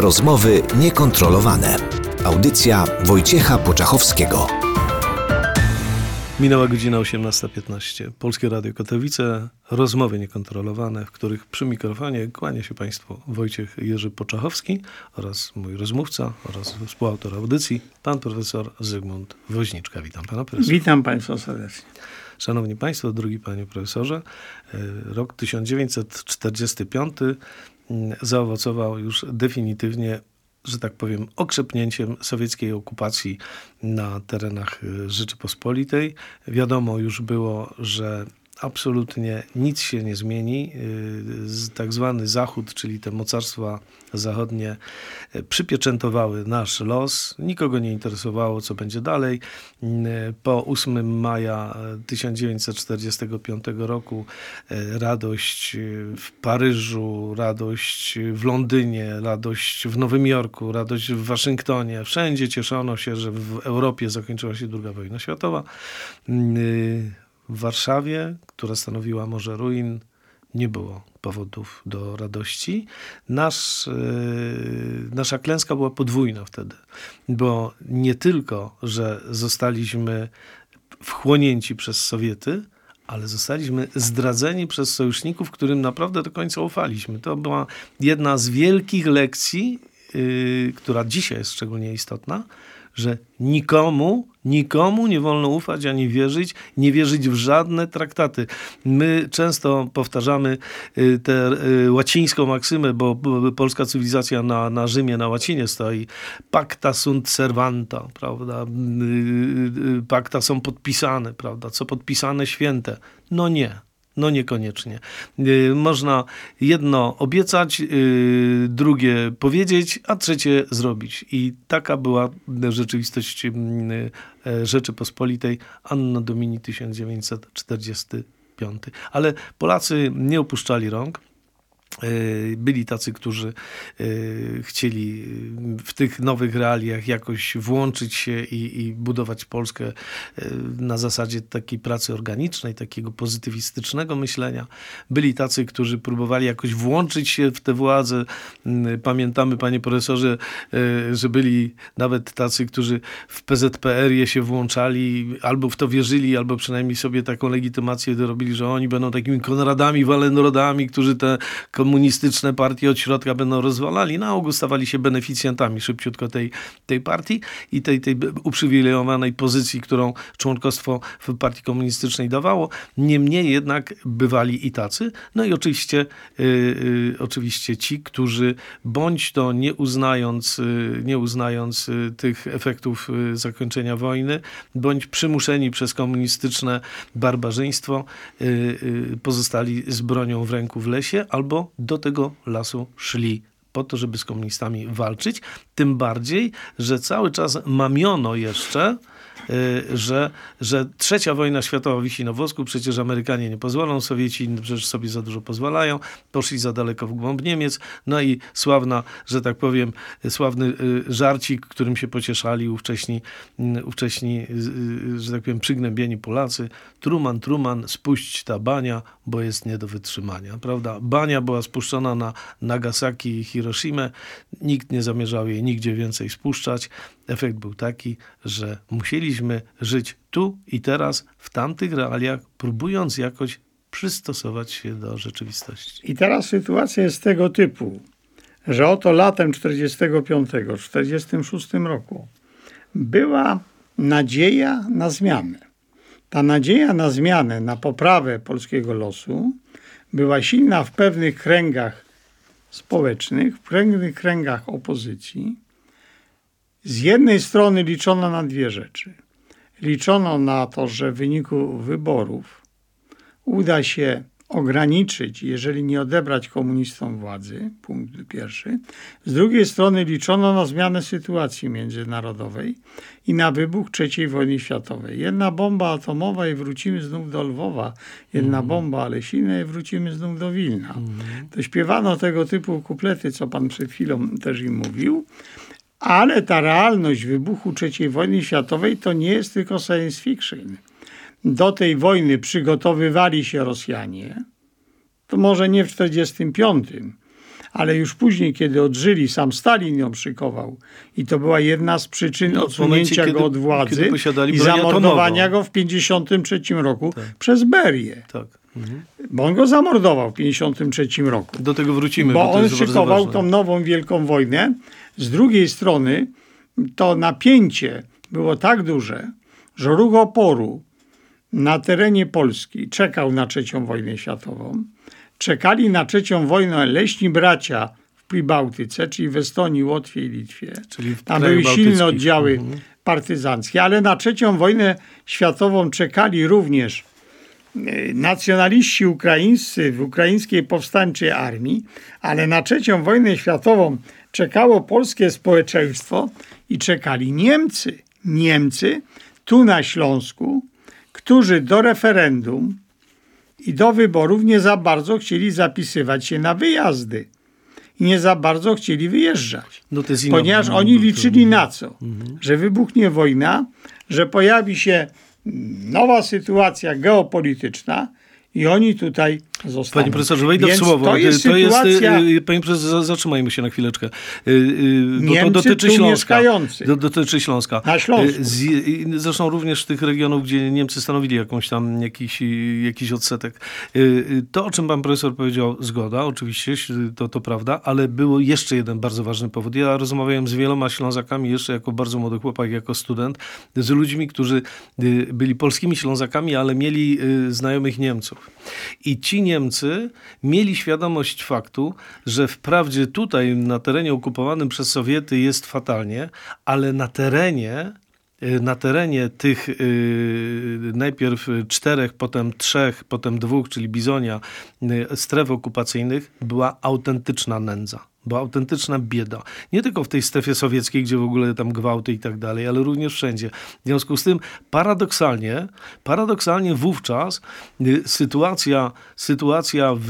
Rozmowy niekontrolowane. Audycja Wojciecha Poczachowskiego. Minęła godzina 18.15. Polskie Radio Katowice. Rozmowy niekontrolowane, w których przy mikrofonie kłania się Państwu Wojciech Jerzy Poczachowski oraz mój rozmówca oraz współautor audycji, pan profesor Zygmunt Woźniczka. Witam pana profesora. Witam Państwa serdecznie. Szanowni Państwo, drugi panie profesorze, e, rok 1945 mm, zaowocował już definitywnie, że tak powiem, okrzepnięciem sowieckiej okupacji na terenach e, Rzeczypospolitej. Wiadomo już było, że absolutnie nic się nie zmieni. Y, Tak zwany Zachód, czyli te mocarstwa zachodnie, y, przypieczętowały nasz los. Nikogo nie interesowało, co będzie dalej. Y, Po 8 maja 1945 roku radość w Paryżu, radość w Londynie, radość w Nowym Jorku, radość w Waszyngtonie. Wszędzie cieszono się, że w Europie zakończyła się II wojna światowa. W Warszawie, która stanowiła morze ruin, nie było powodów do radości. Nasz, yy, nasza klęska była podwójna wtedy, bo nie tylko, że zostaliśmy wchłonięci przez Sowiety, ale zostaliśmy zdradzeni przez sojuszników, którym naprawdę do końca ufaliśmy. To była jedna z wielkich lekcji, yy, która dzisiaj jest szczególnie istotna, że nikomu, nikomu nie wolno ufać ani wierzyć, nie wierzyć w żadne traktaty. My często powtarzamy y, tę y, łacińską maksymę, bo polska cywilizacja na, na Rzymie, na łacinie stoi. Pacta sunt servanta, prawda? Y, Pacta są podpisane, prawda? Co podpisane święte. No nie. No niekoniecznie. Y, Można jedno obiecać, y, drugie powiedzieć, a trzecie zrobić. I taka była rzeczywistość y, e, Rzeczypospolitej Anno Domini 1945. Ale Polacy nie opuszczali rąk. Y, Byli tacy, którzy y, chcieli w tych nowych realiach jakoś włączyć się i, i budować Polskę na zasadzie takiej pracy organicznej, takiego pozytywistycznego myślenia. Byli tacy, którzy próbowali jakoś włączyć się w tę władzę. Mm, Pamiętamy, panie profesorze, że byli nawet tacy, którzy w PZPR-ie się włączali, albo w to wierzyli, albo przynajmniej sobie taką legitymację dorobili, że oni będą takimi Konradami, Walenrodami, którzy te komunistyczne partie od środka będą rozwalali. Na ogół stawali się beneficjentami szybciutko tej, tej partii i tej, tej uprzywilejowanej pozycji, którą członkostwo w partii komunistycznej dawało. Niemniej jednak bywali i tacy. No i oczywiście, y, y, oczywiście ci, którzy bądź to nie uznając, y, nie uznając y, tych efektów y, zakończenia wojny, bądź przymuszeni przez komunistyczne barbarzyństwo, pozostali z bronią w ręku w lesie albo do tego lasu szli po to, żeby z komunistami walczyć. Tym bardziej, że cały czas mamiono jeszcze, że, że trzecia wojna światowa wisi na włosku, przecież Amerykanie nie pozwolą, Sowieci przecież sobie za dużo pozwalają, poszli za daleko w głąb Niemiec, no i sławna, że tak powiem, sławny y, żarcik, którym się pocieszali ówcześni, y, ówcześni y, że tak powiem, przygnębieni Polacy. Truman, Truman, spuść ta bania, bo jest nie do wytrzymania, prawda? Bania była spuszczona na Nagasaki i Hiroshimę, nikt nie zamierzał jej nigdzie więcej spuszczać. Efekt był taki, że musieliśmy żyć tu i teraz, w tamtych realiach, próbując jakoś przystosować się do rzeczywistości. I teraz sytuacja jest tego typu, że oto latem 45, 46 roku była nadzieja na zmianę. Ta nadzieja na zmianę, na poprawę polskiego losu była silna w pewnych kręgach społecznych, w pewnych kręgach opozycji. Z jednej strony liczono na dwie rzeczy. Liczono na to, że w wyniku wyborów uda się ograniczyć, jeżeli nie odebrać komunistom władzy, punkt pierwszy. Z drugiej strony liczono na zmianę sytuacji międzynarodowej i na wybuch III wojny światowej. Jedna bomba atomowa i wrócimy znów do Lwowa, jedna mm. bomba Alesina i wrócimy znów do Wilna. Mm. To śpiewano tego typu kuplety, co pan przed chwilą też im mówił. Ale ta realność wybuchu III wojny światowej to nie jest tylko science fiction do tej wojny przygotowywali się Rosjanie, to może nie w 1945, ale już później, kiedy odżyli, sam Stalin ją szykował. I to była jedna z przyczyn no, odsunięcia go od władzy i zamordowania go w 1953 roku tak. przez Berię. Tak. Mhm. Bo on go zamordował w 1953 roku. Do tego wrócimy. Bo, bo on szykował tą nową wielką wojnę. Z drugiej strony to napięcie było tak duże, że ruch oporu na terenie Polski czekał na trzecią wojnę światową. Czekali na trzecią wojnę leśni bracia w Pribałtyce, czyli w Estonii, Łotwie i Litwie. Czyli Tam były silne oddziały mhm. partyzanckie, ale na trzecią wojnę światową czekali również e, nacjonaliści ukraińscy w ukraińskiej powstańczej armii, ale na trzecią wojnę światową czekało polskie społeczeństwo i czekali Niemcy. Niemcy tu na Śląsku, którzy do referendum i do wyborów nie za bardzo chcieli zapisywać się na wyjazdy. I nie za bardzo chcieli wyjeżdżać. No ponieważ oni liczyli na co? Mhm. Że wybuchnie wojna, że pojawi się nowa sytuacja geopolityczna i oni tutaj zostaną. Panie profesorze, wejdę Więc w słowo. To jest, to sytuacja... jest, panie profesorze, zatrzymajmy się na chwileczkę. Y, y, bo to dotyczy Śląska. Do, dotyczy Śląska. Na Śląsku. Z, zresztą również tych regionów, gdzie Niemcy stanowili jakąś tam jakiś, jakiś odsetek. Y, to, o czym pan profesor powiedział, zgoda, oczywiście, to, to prawda, ale był jeszcze jeden bardzo ważny powód. Ja rozmawiałem z wieloma Ślązakami jeszcze jako bardzo młody chłopak, jako student, z ludźmi, którzy byli polskimi Ślązakami, ale mieli znajomych Niemców. I ci Niemcy mieli świadomość faktu, że wprawdzie tutaj na terenie okupowanym przez Sowiety jest fatalnie, ale na terenie y, na terenie tych yy, najpierw czterech, potem trzech, potem dwóch, czyli Bizonia, yy, stref okupacyjnych była autentyczna nędza była autentyczna bieda. Nie tylko w tej strefie sowieckiej, gdzie w ogóle tam gwałty i tak dalej, ale również wszędzie. W związku z tym paradoksalnie, paradoksalnie wówczas y, sytuacja, sytuacja w,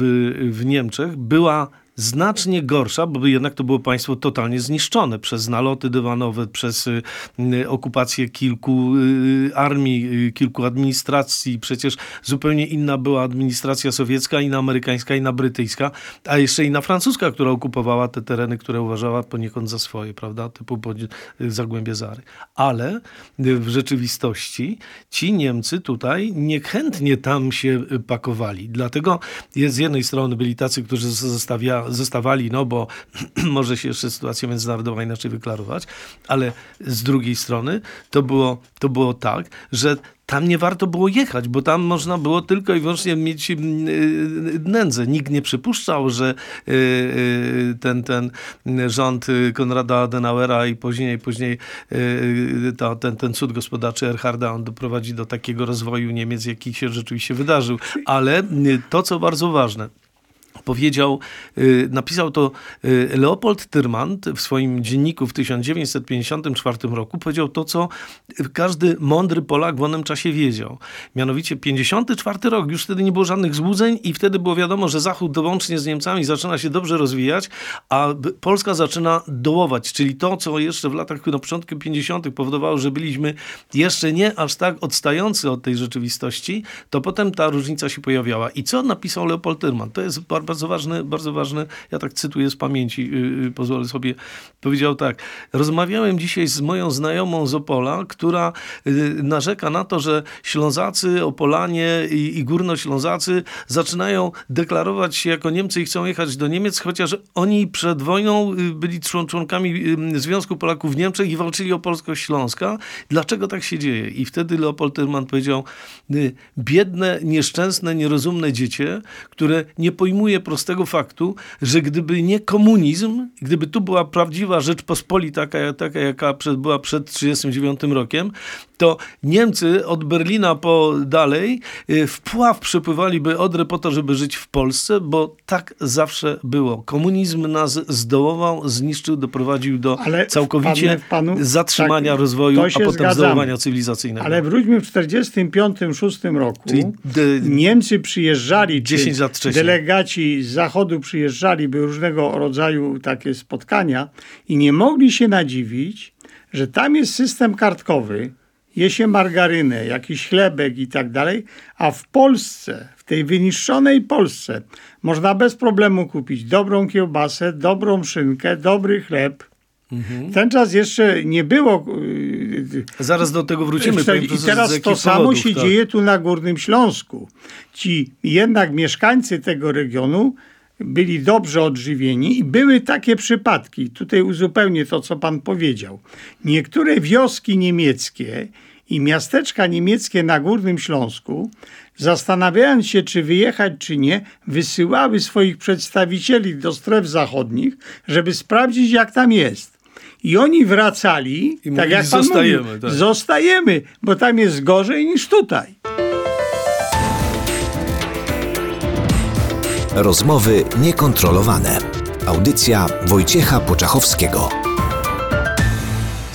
w Niemczech była znacznie gorsza, bo jednak to było państwo totalnie zniszczone przez naloty dywanowe, przez y, y, okupację kilku y, armii, kilku administracji. Przecież zupełnie inna była administracja sowiecka, inna amerykańska, inna brytyjska, a jeszcze inna francuska, która okupowała te tereny, które uważała poniekąd za swoje, prawda, typu Zagłębie Zary. Ale w rzeczywistości ci Niemcy tutaj niechętnie tam się pakowali. Dlatego z jednej strony byli tacy, którzy zostawia, zostawali, no bo może się jeszcze sytuacja międzynarodowa inaczej wyklarować, ale z drugiej strony to było, to było tak, że tam nie warto było jechać, bo tam można było tylko i wyłącznie mieć mm, y, nędzę. Nikt nie przypuszczał, że y, y, ten, ten rząd Konrada Adenauera i później, później to, ten, ten cud gospodarczy Erharda on doprowadzi do takiego rozwoju Niemiec, jaki się rzeczywiście wydarzył. Ale to, co bardzo ważne, powiedział, y, napisał to y, Leopold Tyrmand w swoim dzienniku w 1954 roku, powiedział to, co każdy mądry Polak w onym czasie wiedział. Mianowicie 54 rok, już wtedy nie było żadnych złudzeń i wtedy było wiadomo, że Zachód łącznie z Niemcami zaczyna się dobrze rozwijać, a Polska zaczyna dołować, czyli to, co jeszcze w latach, na początku 50 powodowało, że byliśmy jeszcze nie aż tak odstający od tej rzeczywistości, to potem ta różnica się pojawiała. I co napisał Leopold Tyrmand? To jest bardzo bardzo ważny, bardzo ważny, ja tak cytuję z pamięci, yy, pozwolę sobie, powiedział tak. Rozmawiałem dzisiaj z moją znajomą z Opola, która yy, narzeka na to, że Ślązacy, Opolanie i, i Górnoślązacy zaczynają deklarować się jako Niemcy i chcą jechać do Niemiec, chociaż oni przed wojną y, byli członkami Związku Polaków w Niemczech i walczyli o polskość Śląska. Dlaczego tak się dzieje? I wtedy Leopold Tyrman powiedział, y, biedne, nieszczęsne, nierozumne dziecię, które nie pojmuje prostego faktu, że gdyby nie komunizm, gdyby tu była prawdziwa Rzeczpospolita, taka, taka jaka przed, była przed 1939 rokiem, to Niemcy od Berlina po dalej y, w pław przepływaliby Odrę po to, żeby żyć w Polsce, bo tak zawsze było. Komunizm nas zdołował, zniszczył, doprowadził do Ale całkowicie panu- zatrzymania tak, rozwoju, a potem zgadzamy. zdołowania cywilizacyjnego. Ale wróćmy w 1945-1946 roku. Czyli d- Niemcy przyjeżdżali, 10 czy lat wcześniej. delegaci z zachodu przyjeżdżali, by różnego rodzaju takie spotkania i nie mogli się nadziwić, że tam jest system kartkowy, je się margarynę, jakiś chlebek i tak dalej, a w Polsce, w tej wyniszczonej Polsce można bez problemu kupić dobrą kiełbasę, dobrą szynkę, dobry chleb. Mhm. Ten czas jeszcze nie było yy, Zaraz do tego wrócimy. i teraz to samo powodów, się tak. dzieje tu na Górnym Śląsku. Ci jednak mieszkańcy tego regionu byli dobrze odżywieni i były takie przypadki. Tutaj uzupełnię to, co pan powiedział. Niektóre wioski niemieckie i miasteczka niemieckie na Górnym Śląsku, zastanawiając się, czy wyjechać, czy nie, wysyłały swoich przedstawicieli do stref zachodnich, żeby sprawdzić, jak tam jest. I oni wracali, I tak mówili, jak pan "Zostajemy", mówił, tak. zostajemy, bo tam jest gorzej niż tutaj. Rozmowy niekontrolowane. Audycja Wojciecha Poczachowskiego.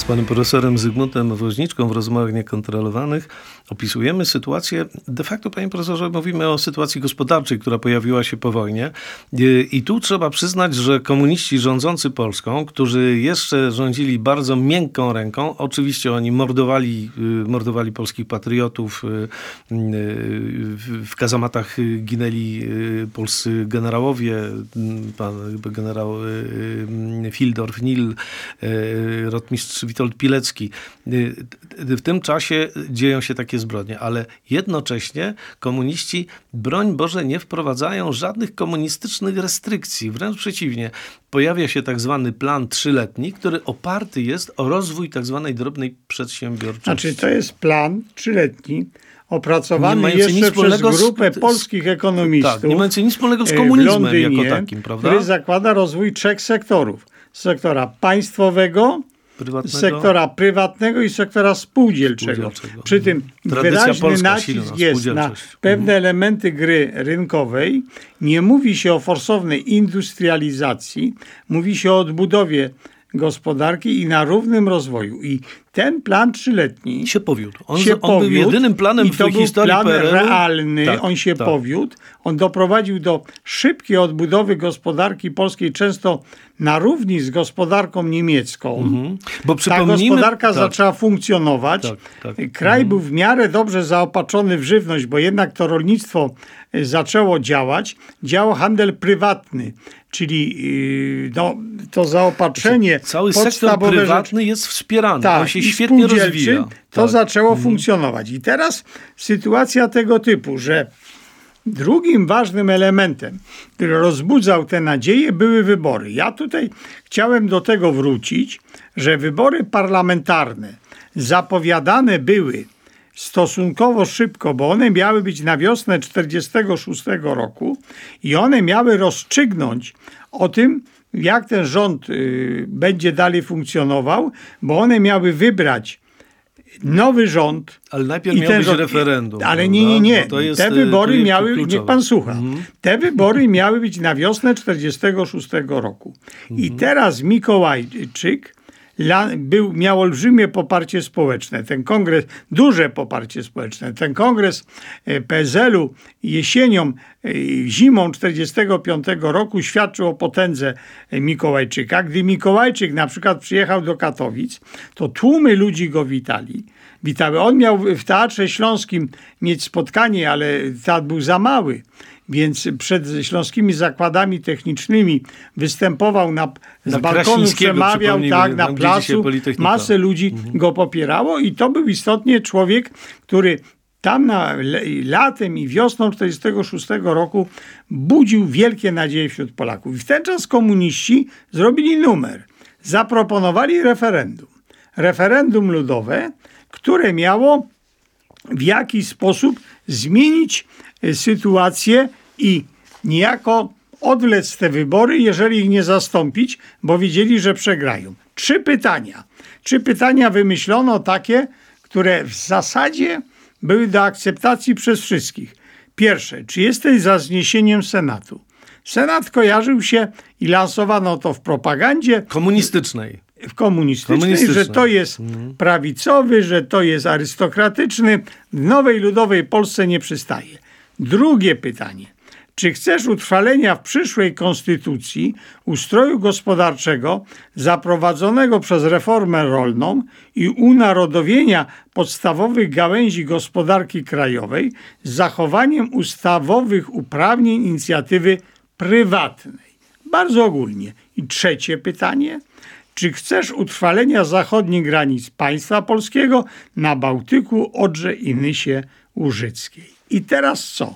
Z panem profesorem Zygmuntem Woźniczką w rozmowach niekontrolowanych opisujemy sytuację, de facto panie profesorze mówimy o sytuacji gospodarczej, która pojawiła się po wojnie. Yy, i tu trzeba przyznać, że komuniści rządzący Polską, którzy jeszcze rządzili bardzo miękką ręką, oczywiście oni mordowali, yy, mordowali polskich patriotów, yy, w- kazamatach ginęli polscy generałowie, pan generał Fildorf, Nil, rotmistrz Witold Pilecki. Yy, W tym czasie dzieją się takie zbrodnie, ale jednocześnie komuniści, broń Boże, nie wprowadzają żadnych komunistycznych restrykcji. Wręcz przeciwnie, pojawia się tak zwany plan trzyletni, który oparty jest o rozwój tak zwanej drobnej przedsiębiorczości. Znaczy, to jest plan trzyletni, opracowany jeszcze przez grupę z- polskich ekonomistów. Tak, nie mający nic wspólnego z e, komunizmem Londynie, jako takim, prawda? Który zakłada rozwój trzech sektorów. Sektora państwowego, Prywatnego. sektora prywatnego i sektora spółdzielczego. Spółdzielczego. Przy tym Tradycja wyraźny nacisk jest na spółdzielczość. pewne elementy gry rynkowej. Nie mówi się o forsownej industrializacji, mówi się o odbudowie gospodarki i na równym rozwoju. I ten plan trzyletni się powiódł. On, się on był powiódł jedynym planem i w to był historii plan realny, Tak, on się tak. powiódł, on doprowadził do szybkiej odbudowy gospodarki polskiej, często na równi z gospodarką niemiecką. Mhm. Bo Ta gospodarka tak. zaczęła funkcjonować. Tak, tak. Kraj był w miarę dobrze zaopatrzony w żywność, bo jednak to rolnictwo zaczęło działać. Działał handel prywatny, czyli y, no, to zaopatrzenie Cały sektor rzeczy- prywatny jest wspierany. tak, on się świetnie rozwija. To tak. zaczęło funkcjonować. I teraz sytuacja tego typu, że drugim ważnym elementem, który rozbudzał te nadzieje, były wybory. Ja tutaj chciałem do tego wrócić, że wybory parlamentarne zapowiadane były stosunkowo szybko, bo one miały być na wiosnę 1946 roku i one miały rozstrzygnąć o tym, jak ten rząd y, będzie dalej funkcjonował, bo one miały wybrać nowy rząd. Ale najpierw ten być rząd- referendum. Ale nie, nie, nie. Te y, wybory miały, kluczowe. niech pan słucha, Mhm. te wybory miały być na wiosnę 1946 roku. I Mhm. teraz Mikołajczyk był, miał olbrzymie poparcie społeczne. Ten kongres, duże poparcie społeczne. Ten kongres e, PSL-u jesienią, e, zimą 1945 roku świadczył o potędze e, Mikołajczyka. Gdy Mikołajczyk na przykład przyjechał do Katowic, to tłumy ludzi go witali. Witały. On miał w Teatrze Śląskim mieć spotkanie, ale teatr był za mały. Więc przed śląskimi zakładami technicznymi występował na, z balkonu, przemawiał tak, na placu. Masę ludzi Mhm. go popierało i to był istotnie człowiek, który tam na, latem i wiosną 1946 roku budził wielkie nadzieje wśród Polaków. I w ten czas komuniści zrobili numer. Zaproponowali referendum. Referendum ludowe, które miało w jakiś sposób zmienić sytuację i niejako odwlec te wybory, jeżeli ich nie zastąpić, bo wiedzieli, że przegrają. Trzy pytania. Trzy pytania wymyślono takie, które w zasadzie były do akceptacji przez wszystkich. Pierwsze, czy jesteś za zniesieniem Senatu? Senat kojarzył się i lansowano to w propagandzie Komunistycznej. w komunistycznej, Komunistycznej. że to jest prawicowy, że to jest arystokratyczny. W nowej ludowej Polsce nie przystaje. Drugie pytanie. Czy chcesz utrwalenia w przyszłej konstytucji ustroju gospodarczego zaprowadzonego przez reformę rolną i unarodowienia podstawowych gałęzi gospodarki krajowej z zachowaniem ustawowych uprawnień inicjatywy prywatnej? Bardzo ogólnie. I trzecie pytanie. Czy chcesz utrwalenia zachodnich granic państwa polskiego na Bałtyku, Odrze i Nysie Łużyckiej? I teraz co?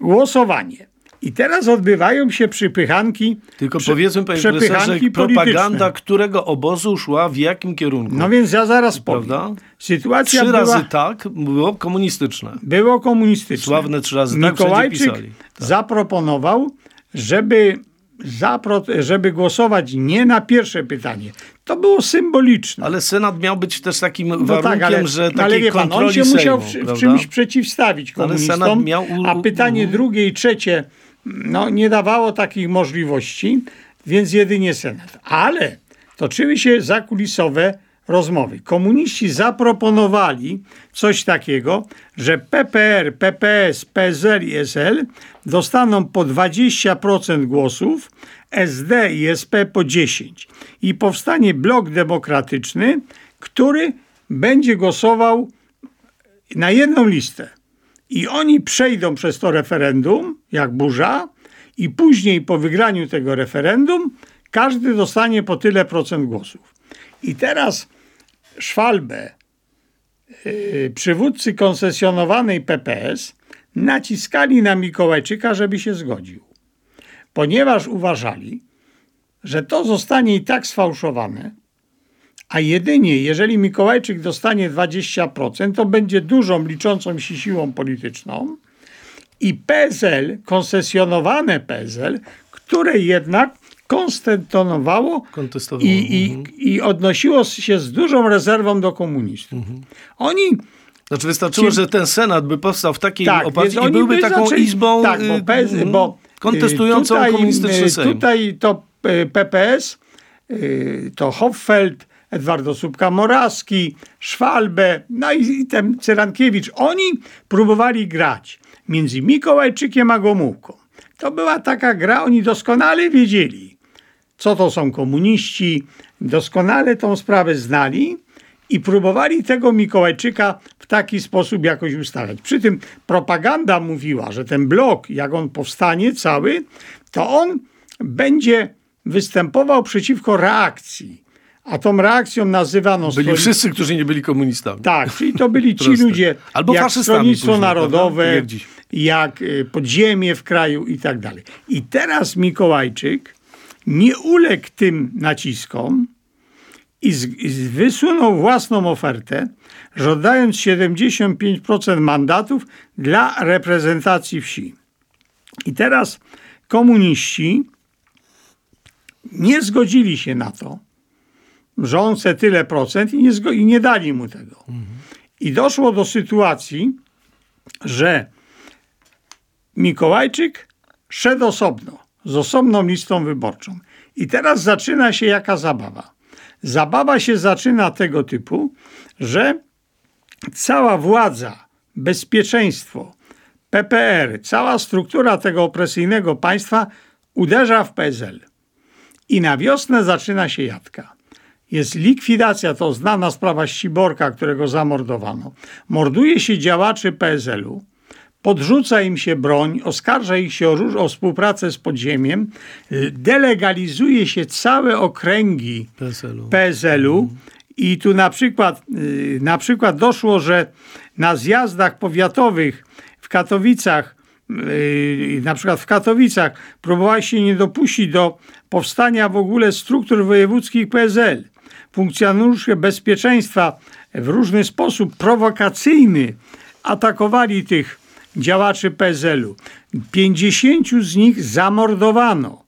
Głosowanie. I teraz odbywają się przypychanki. Tylko prze- powiedzmy, panie profesorze, propaganda którego obozu szła w jakim kierunku? No więc ja zaraz powiem. Prawda? Sytuacja Trzy była, razy tak było komunistyczne. było komunistyczne. Sławne trzy razy tak, Mikołajczyk pisali. Tak. zaproponował, żeby, zapro, żeby głosować nie na pierwsze pytanie. To było symboliczne. Ale Senat miał być też takim No warunkiem, tak, ale, że takiej ale wie pan, on się musiał Sejmu, w, w prawda? czymś przeciwstawić Ale komunistom, Senat miał u- a pytanie u- drugie i trzecie no, nie dawało takich możliwości, więc jedynie Senat. Ale toczyły się zakulisowe rozmowy. Komuniści zaproponowali coś takiego, że PPR, PPS, PSL i SL dostaną po 20% głosów, SD i SP po 10%. I powstanie blok demokratyczny, który będzie głosował na jedną listę. I oni przejdą przez to referendum, jak burza, i później po wygraniu tego referendum każdy dostanie po tyle procent głosów. I teraz Szwalbę, yy, przywódcy koncesjonowanej PPS, naciskali na Mikołajczyka, żeby się zgodził. Ponieważ uważali, że to zostanie i tak sfałszowane, a jedynie jeżeli Mikołajczyk dostanie 20%, to będzie dużą, liczącą się siłą polityczną i PSL, koncesjonowane PSL, które jednak Kontestowało, i, i, i odnosiło się z dużą rezerwą do komunistów. Oni Znaczy wystarczyło, Ci- że ten Senat by powstał w takiej tak, oparciu i byłby by taką zaczęli- izbą tak, bo, y, PS, mm, bo y, kontestującą tutaj, komunistyczny y, Sejm. Tutaj to PPS, to Hoffeld, Edwardo Słupka-Moraski, Szwalbę, no i, i ten Cyrankiewicz. Oni próbowali grać między Mikołajczykiem a Gomułką. To była taka gra, oni doskonale wiedzieli, co to są komuniści, doskonale tą sprawę znali i próbowali tego Mikołajczyka w taki sposób jakoś ustawiać. Przy tym propaganda mówiła, że ten blok, jak on powstanie cały, to on będzie występował przeciwko reakcji. A tą reakcją nazywano Byli wszyscy, którzy nie byli komunistami. tak, czyli to byli ci ludzie, Albo jak Stronnictwo później, Narodowe? Jak jak y, podziemie w kraju i tak dalej. I teraz Mikołajczyk nie uległ tym naciskom i, z, i wysunął własną ofertę, żądając 75% mandatów dla reprezentacji wsi. I teraz komuniści nie zgodzili się na to, że on chce tyle procent i nie, i nie dali mu tego. I doszło do sytuacji, że Mikołajczyk szedł osobno, z osobną listą wyborczą. I teraz zaczyna się jaka zabawa. Zabawa się zaczyna tego typu, że cała władza, bezpieczeństwo, PPR, cała struktura tego opresyjnego państwa uderza w PSL. I na wiosnę zaczyna się jadka. Jest likwidacja, to znana sprawa Ściborka, którego zamordowano. Morduje się działaczy PSL-u, podrzuca im się broń, oskarża ich się o, róż- o współpracę z podziemiem, y, delegalizuje się całe okręgi PSL-u. PSL-u i tu na przykład, y, na przykład doszło, że na zjazdach powiatowych w Katowicach, y, na przykład w Katowicach próbowała się nie dopuścić do powstania w ogóle struktur wojewódzkich PSL. Funkcjonariusze bezpieczeństwa w różny sposób prowokacyjny atakowali tych działaczy PSL-u. 50 z nich zamordowano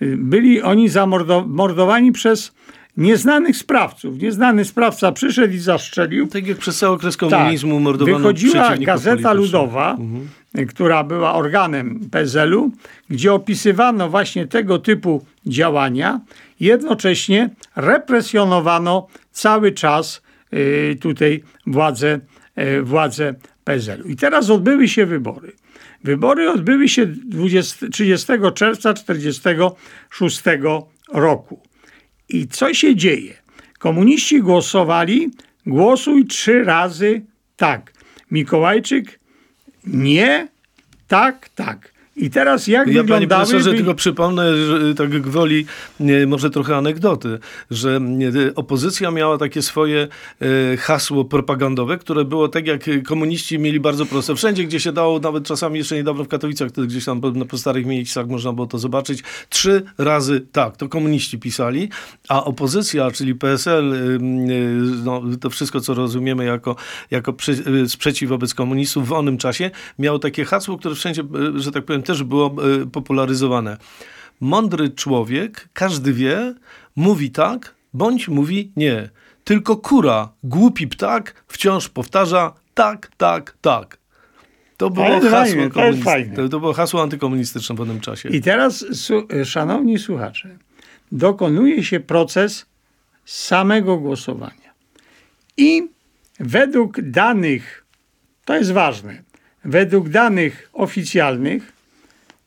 byli oni zamordowani przez nieznanych sprawców. Nieznany sprawca przyszedł i zastrzelił. Tak jak przez cały okres komunizmu tak. mordowano Wychodziła Gazeta Ludowa, która była organem PZL-u, gdzie opisywano właśnie tego typu działania. Jednocześnie represjonowano cały czas y, tutaj władze, y, władze PZL-u. I teraz odbyły się wybory. Wybory odbyły się 20, 30 czerwca 1946 roku. I co się dzieje? Komuniści głosowali, głosuj trzy razy tak. Mikołajczyk nie, tak, tak. I teraz jak ja, wyglądały... Panie profesorze, tylko przypomnę, że tak gwoli nie, może trochę anegdoty, że nie, opozycja miała takie swoje hasło propagandowe, które było tak jak komuniści mieli bardzo proste. Wszędzie, gdzie się dało, nawet czasami jeszcze niedawno w Katowicach, gdzieś tam na po starych miejscach można było to zobaczyć, trzy razy tak, to komuniści pisali, a opozycja, czyli PSL, no, to wszystko, co rozumiemy jako, jako sprzeciw wobec komunistów w onym czasie, miało takie hasło, które wszędzie, że tak powiem, też było e, popularyzowane. Mądry człowiek, każdy wie, mówi tak, bądź mówi nie. Tylko kura, głupi ptak, wciąż powtarza tak, tak, tak. To było, Ale hasło, komunist- fajne. to, to było hasło antykomunistyczne w pewnym czasie. I teraz, su- szanowni słuchacze, dokonuje się proces samego głosowania. I według danych, to jest ważne, według danych oficjalnych,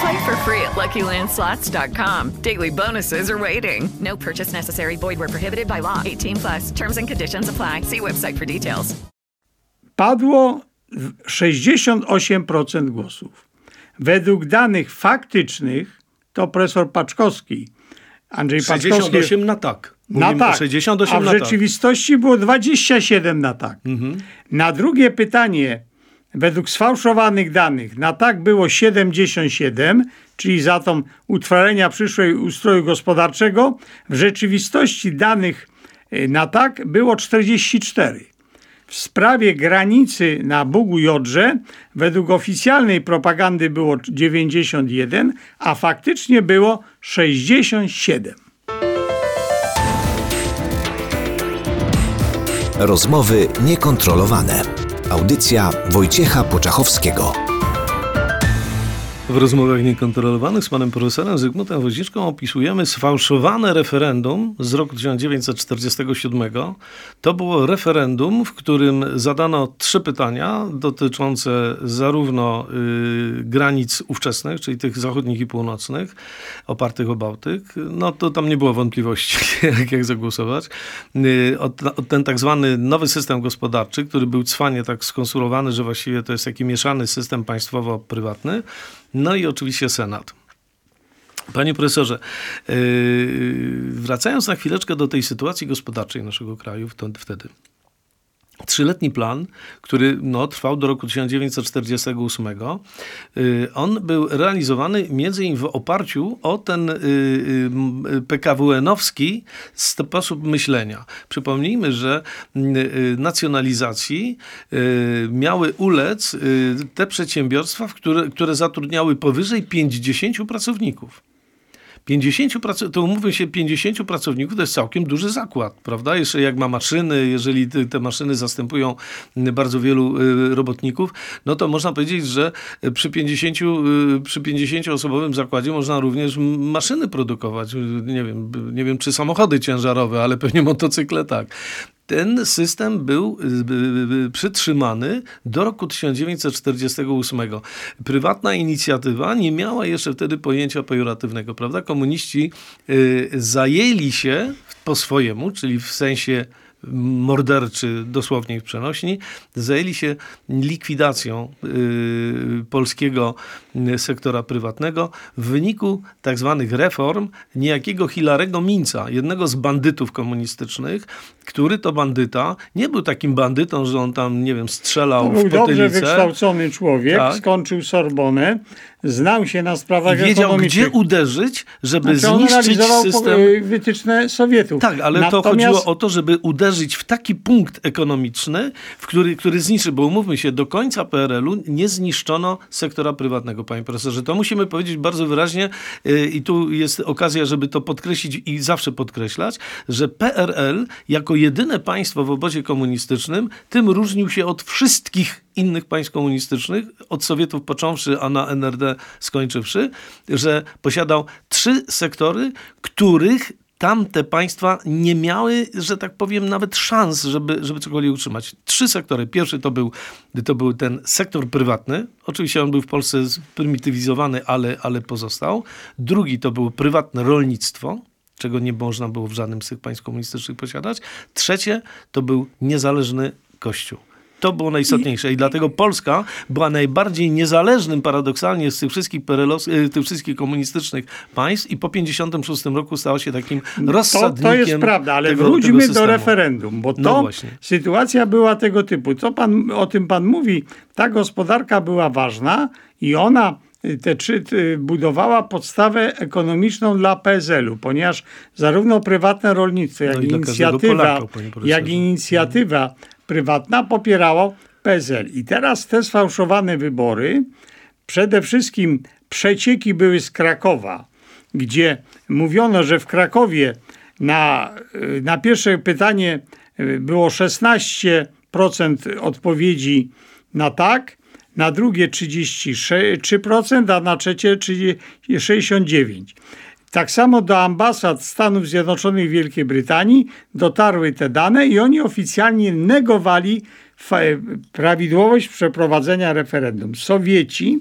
Play for free at LuckyLandSlots.com. Daily bonuses are waiting. No purchase necessary. Void were prohibited by law. 18 plus. Terms and conditions apply. See website for details. padło w 68% głosów. Według danych faktycznych, to profesor Paczkowski, Andrzej Paczkowski 68 na tak. na Mówimy o tak, 68 a w na tak. rzeczywistości było 27 na tak. Na drugie pytanie, według sfałszowanych danych, na tak było 77, czyli zatem utrwalenia przyszłej ustroju gospodarczego. W rzeczywistości danych y, na tak było 44. W sprawie granicy na Bugu Jodrze według oficjalnej propagandy było 91, a faktycznie było 67. Rozmowy niekontrolowane. Audycja Wojciecha Poczachowskiego. W rozmowach niekontrolowanych z panem profesorem Zygmuntem Woźniczką opisujemy sfałszowane referendum z roku 1947. To było referendum, w którym zadano trzy pytania dotyczące zarówno y, granic ówczesnych, czyli tych zachodnich i północnych, opartych o Bałtyk. No to tam nie było wątpliwości, jak, jak zagłosować. Y, o, ten tak zwany nowy system gospodarczy, który był cwanie tak skonstruowany, że właściwie to jest taki mieszany system państwowo-prywatny. No i oczywiście Senat. Panie profesorze, yy, wracając na chwileczkę do tej sytuacji gospodarczej naszego kraju wtedy. Trzyletni plan, który no, trwał do roku 1948, yy, on był realizowany między innymi w oparciu o ten yy, yy, PKWN-owski sposób myślenia. Przypomnijmy, że nacjonalizacji miały ulec te przedsiębiorstwa, które, które zatrudniały powyżej 50 pracowników. 50 pracowników, to umówmy się, 50 pracowników to jest całkiem duży zakład, prawda? Jeszcze jak ma maszyny, jeżeli te, maszyny zastępują bardzo wielu y, robotników, no to można powiedzieć, że przy 50, y, przy 50 osobowym zakładzie można również maszyny produkować. Y, Nie wiem, nie wiem czy samochody ciężarowe, ale pewnie motocykle tak. Ten system był y, y, przytrzymany do roku 1948. Prywatna inicjatywa nie miała jeszcze wtedy pojęcia pejoratywnego, prawda? Komuniści y, zajęli się po swojemu, czyli w sensie morderczy, dosłownie w przenośni, zajęli się likwidacją y, polskiego sektora prywatnego w wyniku tak zwanych reform niejakiego Hilarego Minca, jednego z bandytów komunistycznych, który to bandyta nie był takim bandytą, że on tam, nie wiem, strzelał to w był potylicę. dobrze wykształcony człowiek, Tak. skończył Sorbonę, znał się na sprawach Wiedział, gdzie uderzyć, żeby Znaczy, zniszczyć po- system. wytyczne Sowietów. Tak, ale to Natomiast- chodziło o to, żeby uderzyć w taki punkt ekonomiczny, w który, który zniszczy, bo umówmy się, do końca PRL-u nie zniszczono sektora prywatnego, panie profesorze. To musimy powiedzieć bardzo wyraźnie yy, i tu jest okazja, żeby to podkreślić i zawsze podkreślać, że PRL jako jedyne państwo w obozie komunistycznym tym różnił się od wszystkich innych państw komunistycznych, od Sowietów począwszy, a na NRD skończywszy, że posiadał trzy sektory, których tamte państwa nie miały, że tak powiem, nawet szans, żeby, żeby cokolwiek utrzymać. Trzy sektory. Pierwszy to był, to był ten sektor prywatny. Oczywiście on był w Polsce sprymitywizowany, ale, ale pozostał. Drugi to było prywatne rolnictwo, czego nie można było w żadnym z tych państw komunistycznych posiadać. Trzecie to był niezależny Kościół. To było najistotniejsze i dlatego Polska była najbardziej niezależnym paradoksalnie z tych wszystkich, perelos- y, tych wszystkich komunistycznych państw i po 56 roku stała się takim To, rozsadnikiem to jest prawda, ale tego, wróćmy tego do referendum, bo No to właśnie. sytuacja była tego typu. Co pan, o tym pan mówi, ta gospodarka była ważna i ona y, te trzy, y, budowała podstawę ekonomiczną dla PSL-u, ponieważ zarówno prywatne rolnictwo, jak No inicjatywa, Polaka, jak i inicjatywa prywatna popierało PSL. I teraz te sfałszowane wybory, przede wszystkim przecieki były z Krakowa, gdzie mówiono, że w Krakowie na, y, na pierwsze pytanie y, było 16% odpowiedzi na tak, na drugie 33%, a na trzecie 30 69%. Tak samo do ambasad Stanów Zjednoczonych i Wielkiej Brytanii dotarły te dane i oni oficjalnie negowali fa- prawidłowość przeprowadzenia referendum. Sowieci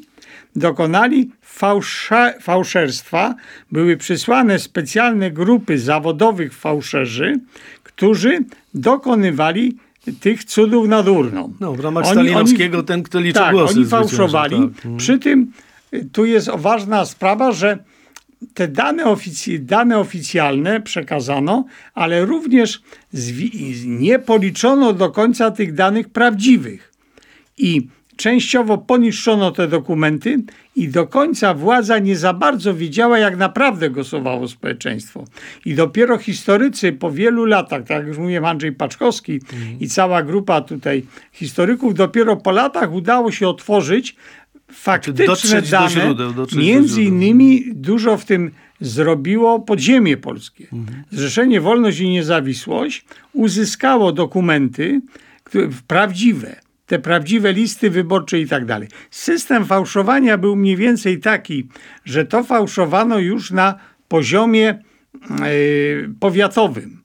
dokonali fałsza, fałszerstwa, były przysłane specjalne grupy zawodowych fałszerzy, którzy dokonywali tych cudów nad urną. No, w ramach stalinowskiego ten, kto liczy tak, głosy oni fałszowali. tak. Mhm. Przy tym y, tu jest ważna sprawa, że te dane, ofic- dane oficjalne przekazano, ale również nie policzono do końca tych danych prawdziwych. I częściowo poniszczono te dokumenty i do końca władza nie za bardzo wiedziała, jak naprawdę głosowało społeczeństwo. I dopiero historycy po wielu latach, tak jak już mówiłem, Andrzej Paczkowski i cała grupa tutaj historyków, dopiero po latach udało się otworzyć faktyczne dotrzeć do dane. źródeł, dotrzeć do między źródeł. innymi dużo w tym zrobiło podziemie polskie. Zrzeszenie Wolność i Niezawisłość uzyskało dokumenty które- prawdziwe, te prawdziwe listy wyborcze i tak dalej. System fałszowania był mniej więcej taki, że to fałszowano już na poziomie e, powiatowym.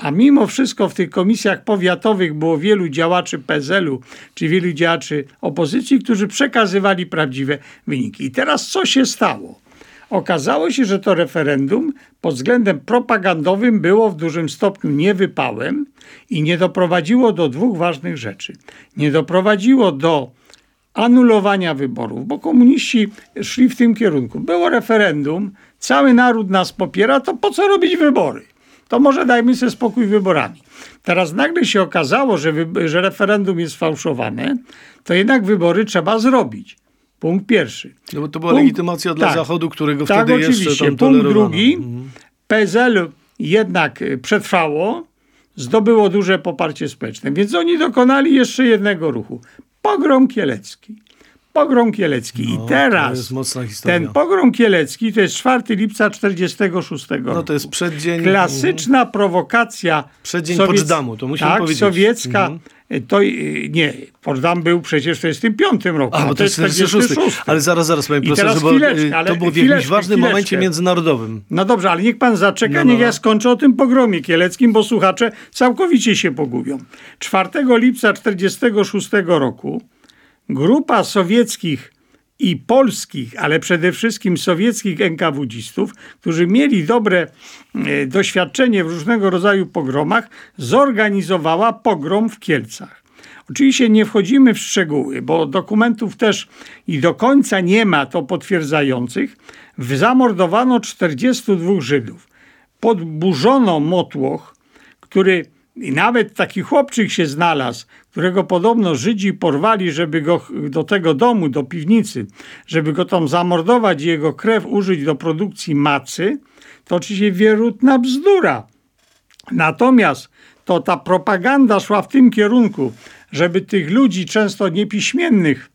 A mimo wszystko w tych komisjach powiatowych było wielu działaczy PZL-u, czy wielu działaczy opozycji, którzy przekazywali prawdziwe wyniki. I teraz co się stało? Okazało się, że to referendum pod względem propagandowym było w dużym stopniu niewypałem i nie doprowadziło do dwóch ważnych rzeczy. Nie doprowadziło do anulowania wyborów, bo komuniści szli w tym kierunku. Było referendum, cały naród nas popiera, to po co robić wybory? To może dajmy sobie spokój wyborami. Teraz nagle się okazało, że, że referendum jest fałszowane, to jednak wybory trzeba zrobić. Punkt pierwszy. No bo to była Punkt- legitymacja dla tak. Zachodu, którego tak, wtedy oczywiście. jeszcze tam Punkt tolerowano. drugi, Mhm. PSL jednak y, przetrwało, zdobyło duże poparcie społeczne, więc oni dokonali jeszcze jednego ruchu. Pogrom kielecki. Pogrom kielecki. No, I teraz ten pogrom kielecki to jest 4 lipca 46 roku. No to jest przeddzień... Klasyczna prowokacja Przeddzień sowiec- Poczdamu, to musimy tak, powiedzieć. sowiecka Mhm. to y, nie, Potsdam był przecież w 45 roku. A, bo to jest 46. Ale zaraz, zaraz, panie profesorze, bo y, ale to było w jakimś ważnym momencie międzynarodowym. No dobrze, ale niech pan zaczeka, No, no, niech no. ja skończę o tym pogromie kieleckim, bo słuchacze całkowicie się pogubią. 4 lipca 1946 roku grupa sowieckich i polskich, ale przede wszystkim sowieckich NKWdzistów, którzy mieli dobre e, doświadczenie w różnego rodzaju pogromach, zorganizowała pogrom w Kielcach. Oczywiście nie wchodzimy w szczegóły, bo dokumentów też i do końca nie ma to potwierdzających. Zamordowano 42 Żydów. Podburzono motłoch, który i nawet taki chłopczyk się znalazł, którego podobno Żydzi porwali, żeby go do tego domu, do piwnicy, żeby go tam zamordować i jego krew użyć do produkcji macy, to oczywiście wierutna bzdura. Natomiast to ta propaganda szła w tym kierunku, żeby tych ludzi często niepiśmiennych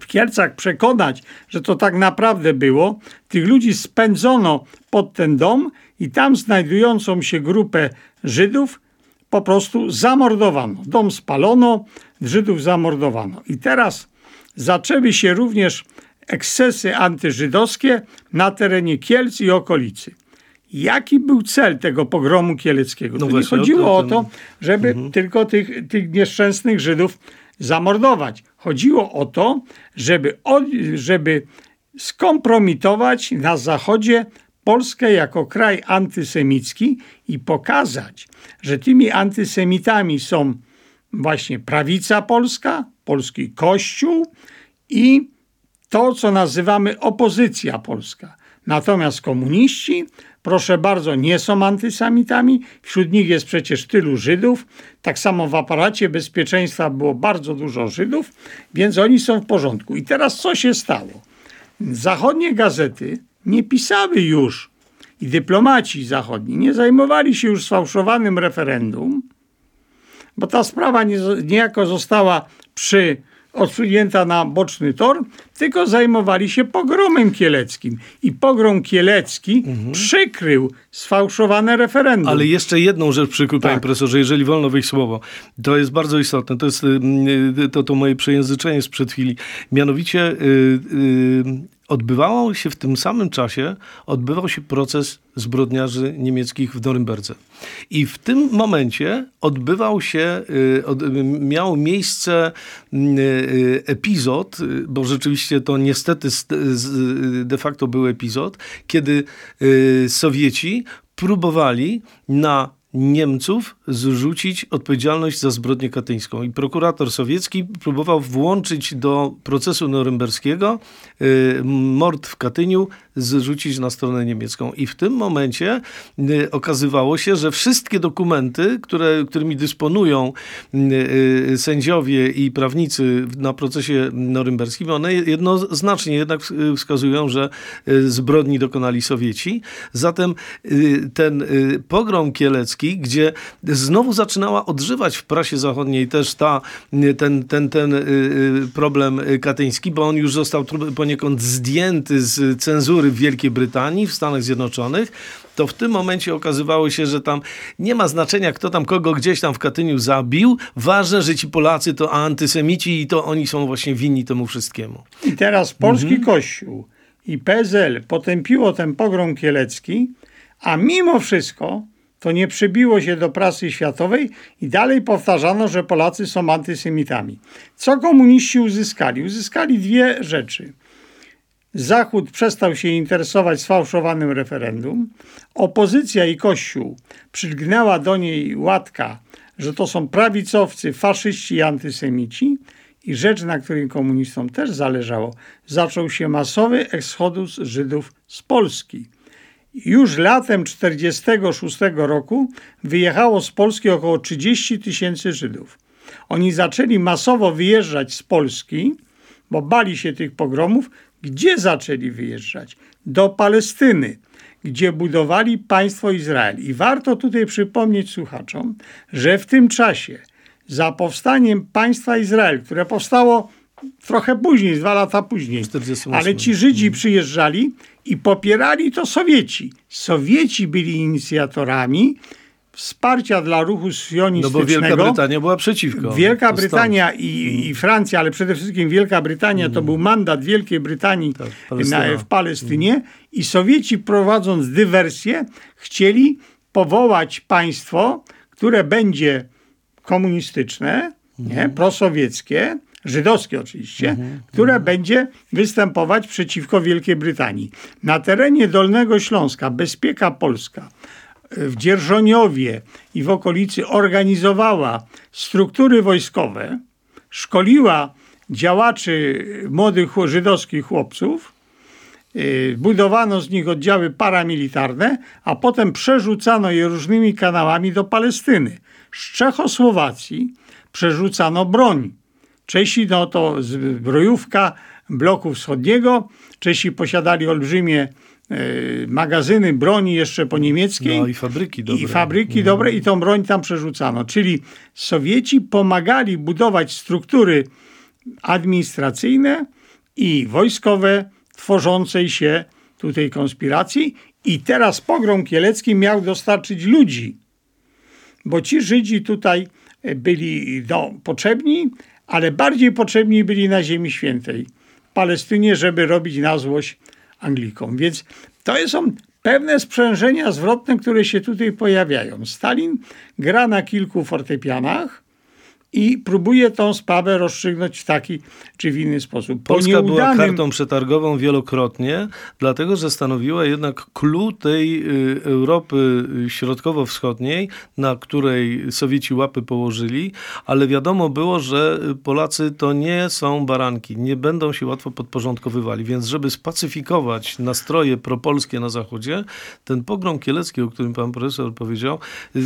w Kielcach przekonać, że to tak naprawdę było. Tych ludzi spędzono pod ten dom i tam znajdującą się grupę Żydów po prostu zamordowano. Dom spalono, Żydów zamordowano. I teraz zaczęły się również ekscesy antyżydowskie na terenie Kielc i okolicy. Jaki był cel tego pogromu kieleckiego? No nie chodziło o to, żeby tylko tych, tych nieszczęsnych Żydów zamordować. Chodziło o to, żeby, żeby skompromitować na Zachodzie Polskę jako kraj antysemicki i pokazać, że tymi antysemitami są właśnie prawica polska, polski kościół i to, co nazywamy opozycja polska. Natomiast komuniści, proszę bardzo, nie są antysemitami. Wśród nich jest przecież tylu Żydów. Tak samo w aparacie bezpieczeństwa było bardzo dużo Żydów, więc oni są w porządku. I teraz co się stało? Zachodnie gazety nie pisały już. I dyplomaci zachodni nie zajmowali się już sfałszowanym referendum, bo ta sprawa nie, niejako została przy, odsunięta na boczny tor, tylko zajmowali się pogromem kieleckim. I pogrom kielecki przykrył sfałszowane referendum. Ale jeszcze jedną rzecz przykrył, panie Tak. profesorze, jeżeli wolno wyjść słowo. To jest bardzo istotne. To jest y, to, to moje przejęzyczenie sprzed chwili. Mianowicie y, y, odbywało się w tym samym czasie, odbywał się proces zbrodniarzy niemieckich w Norymberdze. I w tym momencie odbywał się, y, y, miał miejsce epizod, bo rzeczywiście to niestety de facto był epizod, kiedy y, Sowieci próbowali na Niemców zrzucić odpowiedzialność za zbrodnię katyńską. I prokurator sowiecki próbował włączyć do procesu norymberskiego y, mord w Katyniu zrzucić na stronę niemiecką. I w tym momencie y, okazywało się, że wszystkie dokumenty, które, którymi dysponują y, y, sędziowie i prawnicy na procesie norymberskim, one jednoznacznie jednak wskazują, że y, zbrodni dokonali Sowieci. Zatem y, ten pogrom kielecki, gdzie znowu zaczynała odżywać w prasie zachodniej też ta, ten, ten, ten y, y, problem katyński, bo on już został poniekąd zdjęty z cenzury w Wielkiej Brytanii, w Stanach Zjednoczonych, to w tym momencie okazywało się, że tam nie ma znaczenia, kto tam kogo gdzieś tam w Katyniu zabił. Ważne, że ci Polacy to antysemici i to oni są właśnie winni temu wszystkiemu. I teraz polski kościół i PSL potępiło ten pogrom kielecki, a mimo wszystko to nie przybiło się do prasy światowej i dalej powtarzano, że Polacy są antysemitami. Co komuniści uzyskali? Uzyskali dwie rzeczy. Zachód przestał się interesować sfałszowanym referendum. Opozycja i Kościół przylgnęła do niej łatka, że to są prawicowcy, faszyści i antysemici. I rzecz, na której komunistom też zależało, zaczął się masowy eksodus Żydów z Polski. Już latem 1946 roku wyjechało z Polski około 30 tysięcy Żydów. Oni zaczęli masowo wyjeżdżać z Polski, bo bali się tych pogromów. Gdzie zaczęli wyjeżdżać? Do Palestyny, gdzie budowali państwo Izrael. I warto tutaj przypomnieć słuchaczom, że w tym czasie za powstaniem państwa Izrael, które powstało trochę później, dwa lata później, 48. ale ci Żydzi przyjeżdżali i popierali to Sowieci. Sowieci byli inicjatorami wsparcia dla ruchu No sionistycznego. bo Wielka Brytania była przeciwko. Wielka. Brytania i, i Francja, ale przede wszystkim Wielka Brytania, to był mandat Wielkiej Brytanii Tak, Palestyna. w Palestynie i Sowieci prowadząc dywersję chcieli powołać państwo, które będzie komunistyczne, nie, prosowieckie, żydowskie oczywiście, które będzie występować przeciwko Wielkiej Brytanii. Na terenie Dolnego Śląska Bezpieka Polska w Dzierżoniowie i w okolicy organizowała struktury wojskowe, szkoliła działaczy młodych chło- żydowskich chłopców, yy, budowano z nich oddziały paramilitarne, a potem przerzucano je różnymi kanałami do Palestyny. Z Czechosłowacji przerzucano broń. Czesi, no to zbrojówka bloku wschodniego. Czesi posiadali olbrzymie e, magazyny broni jeszcze po niemieckiej. No i fabryki dobre. I fabryki dobre i tą broń tam przerzucano. Czyli Sowieci pomagali budować struktury administracyjne i wojskowe tworzącej się tutaj konspiracji. I teraz pogrom kielecki miał dostarczyć ludzi, bo ci Żydzi tutaj e, byli no, potrzebni, ale bardziej potrzebni byli na Ziemi Świętej, Palestynie, żeby robić na złość Anglikom. Więc to są pewne sprzężenia zwrotne, które się tutaj pojawiają. Stalin gra na kilku fortepianach i próbuje tą sprawę rozstrzygnąć w taki czy w inny sposób. Po Polska była nieudanym- kartą przetargową wielokrotnie, dlatego że stanowiła jednak clue tej y, Europy Środkowo-Wschodniej, na której Sowieci łapy położyli, ale wiadomo było, że Polacy to nie są baranki, nie będą się łatwo podporządkowywali, więc żeby spacyfikować nastroje propolskie na Zachodzie, ten pogrom kielecki, o którym pan profesor powiedział, y,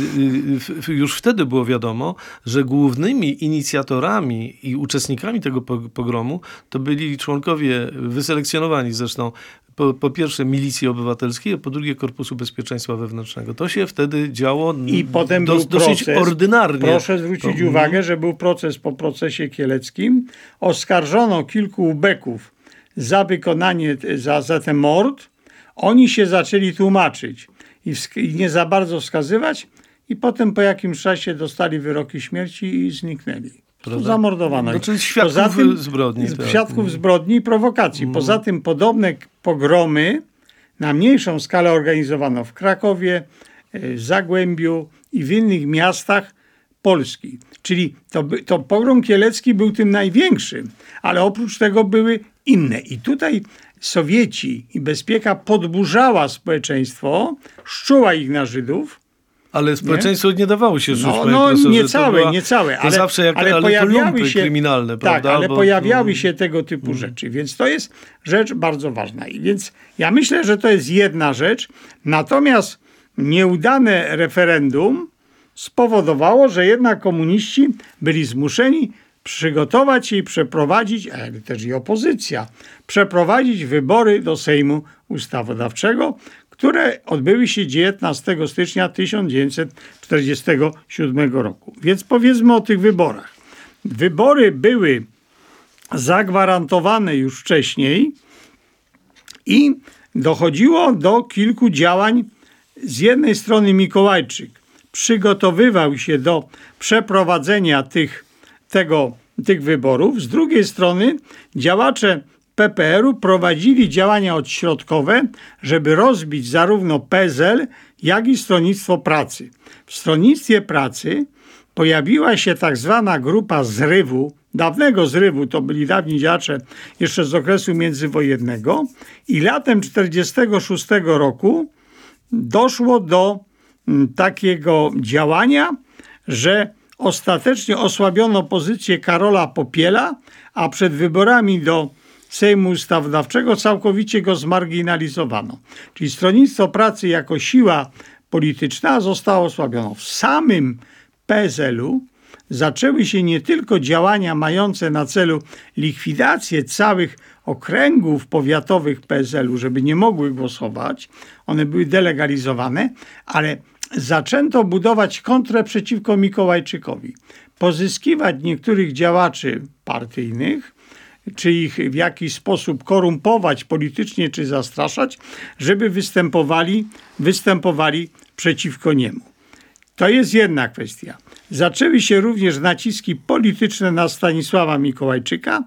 y, już wtedy było wiadomo, że głównymi inicjatorami i uczestnikami tego po- pogromu to byli członkowie wyselekcjonowani zresztą po, po pierwsze milicji obywatelskiej, a po drugie Korpusu Bezpieczeństwa Wewnętrznego. To się wtedy działo I potem dos- był dosyć proces. ordynarnie. Proszę zwrócić To- uwagę, że był proces po procesie kieleckim. Oskarżono kilku ubeków za wykonanie, za, za ten mord. Oni się zaczęli tłumaczyć i, i nie za bardzo wskazywać i potem po jakimś czasie dostali wyroki śmierci i zniknęli. Prawda? zamordowano. No, ich. czyli świadków zbrodni, tak. Świadków zbrodni i prowokacji. Poza tym podobne pogromy na mniejszą skalę organizowano w Krakowie, e, Zagłębiu i w innych miastach Polski. Czyli to, to pogrom kielecki był tym największym, ale oprócz tego były inne. I tutaj Sowieci i bezpieka podburzała społeczeństwo, szczuła ich na Żydów, Ale społeczeństwo nie, dawało się szczuć, no, no profesorze. nie To całe, była- nie całe, To ale, zawsze jak ale pojawiały się kryminalne, tak, prawda? ale Bo- pojawiały się tego typu rzeczy, więc to jest rzecz bardzo ważna. I więc ja myślę, że to jest jedna rzecz, natomiast nieudane referendum spowodowało, że jednak komuniści byli zmuszeni przygotować i przeprowadzić, ale też i opozycja, przeprowadzić wybory do Sejmu Ustawodawczego, które odbyły się 19 stycznia 1947 roku. Więc powiedzmy o tych wyborach. Wybory były zagwarantowane już wcześniej i dochodziło do kilku działań. Z jednej strony Mikołajczyk przygotowywał się do przeprowadzenia tych, tego, tych wyborów, z drugiej strony działacze PPR-u prowadzili działania odśrodkowe, żeby rozbić zarówno PSL, jak i Stronnictwo Pracy. W Stronnictwie Pracy pojawiła się tak zwana grupa zrywu, dawnego zrywu, to byli dawni działacze jeszcze z okresu międzywojennego i latem 1946 roku doszło do mm, takiego działania, że ostatecznie osłabiono pozycję Karola Popiela, a przed wyborami do Sejmu Ustawodawczego całkowicie go zmarginalizowano. Czyli Stronnictwo Pracy jako siła polityczna zostało osłabione. W samym PSL-u zaczęły się nie tylko działania mające na celu likwidację całych okręgów powiatowych PSL-u, żeby nie mogły głosować, one były delegalizowane, ale zaczęto budować kontrę przeciwko Mikołajczykowi, pozyskiwać niektórych działaczy partyjnych, czy ich w jakiś sposób korumpować politycznie, czy zastraszać, żeby występowali, występowali przeciwko niemu. To jest jedna kwestia. Zaczęły się również naciski polityczne na Stanisława Mikołajczyka,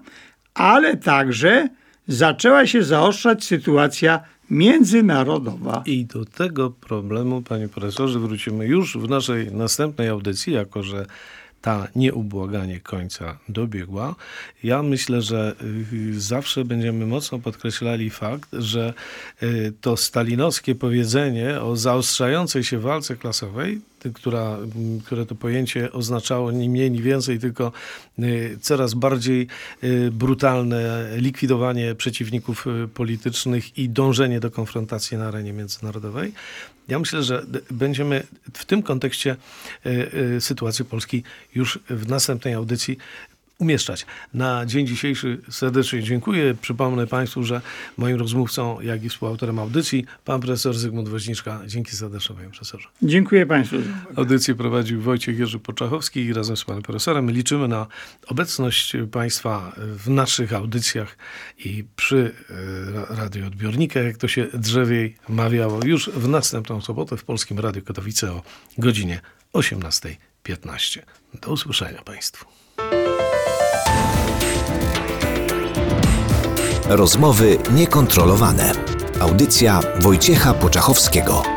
ale także zaczęła się zaostrzać sytuacja międzynarodowa. I do tego problemu, panie profesorze, wrócimy już w naszej następnej audycji, jako że ta nieubłaganie końca dobiegła. Ja myślę, że y, zawsze będziemy mocno podkreślali fakt, że y, to stalinowskie powiedzenie o zaostrzającej się walce klasowej która, które to pojęcie oznaczało ni mniej, ni więcej, tylko y, coraz bardziej brutalne likwidowanie przeciwników politycznych i dążenie do konfrontacji na arenie międzynarodowej. Ja myślę, że będziemy w tym kontekście sytuacji Polski już w następnej audycji umieszczać. Na dzień dzisiejszy serdecznie dziękuję. Przypomnę Państwu, że moim rozmówcą, jak i współautorem audycji, pan profesor Zygmunt Woźniczka. Dzięki serdecznie, panie profesorze. Dziękuję Państwu. Audycję prowadził Wojciech Jerzy Poczachowski i razem z panem profesorem liczymy na obecność Państwa w naszych audycjach i przy e, radioodbiornikach, jak to się drzewiej mawiało, już w następną sobotę w Polskim Radiu Katowice o godzinie 18.15. Do usłyszenia Państwu. Rozmowy niekontrolowane. Audycja Wojciecha Poczachowskiego.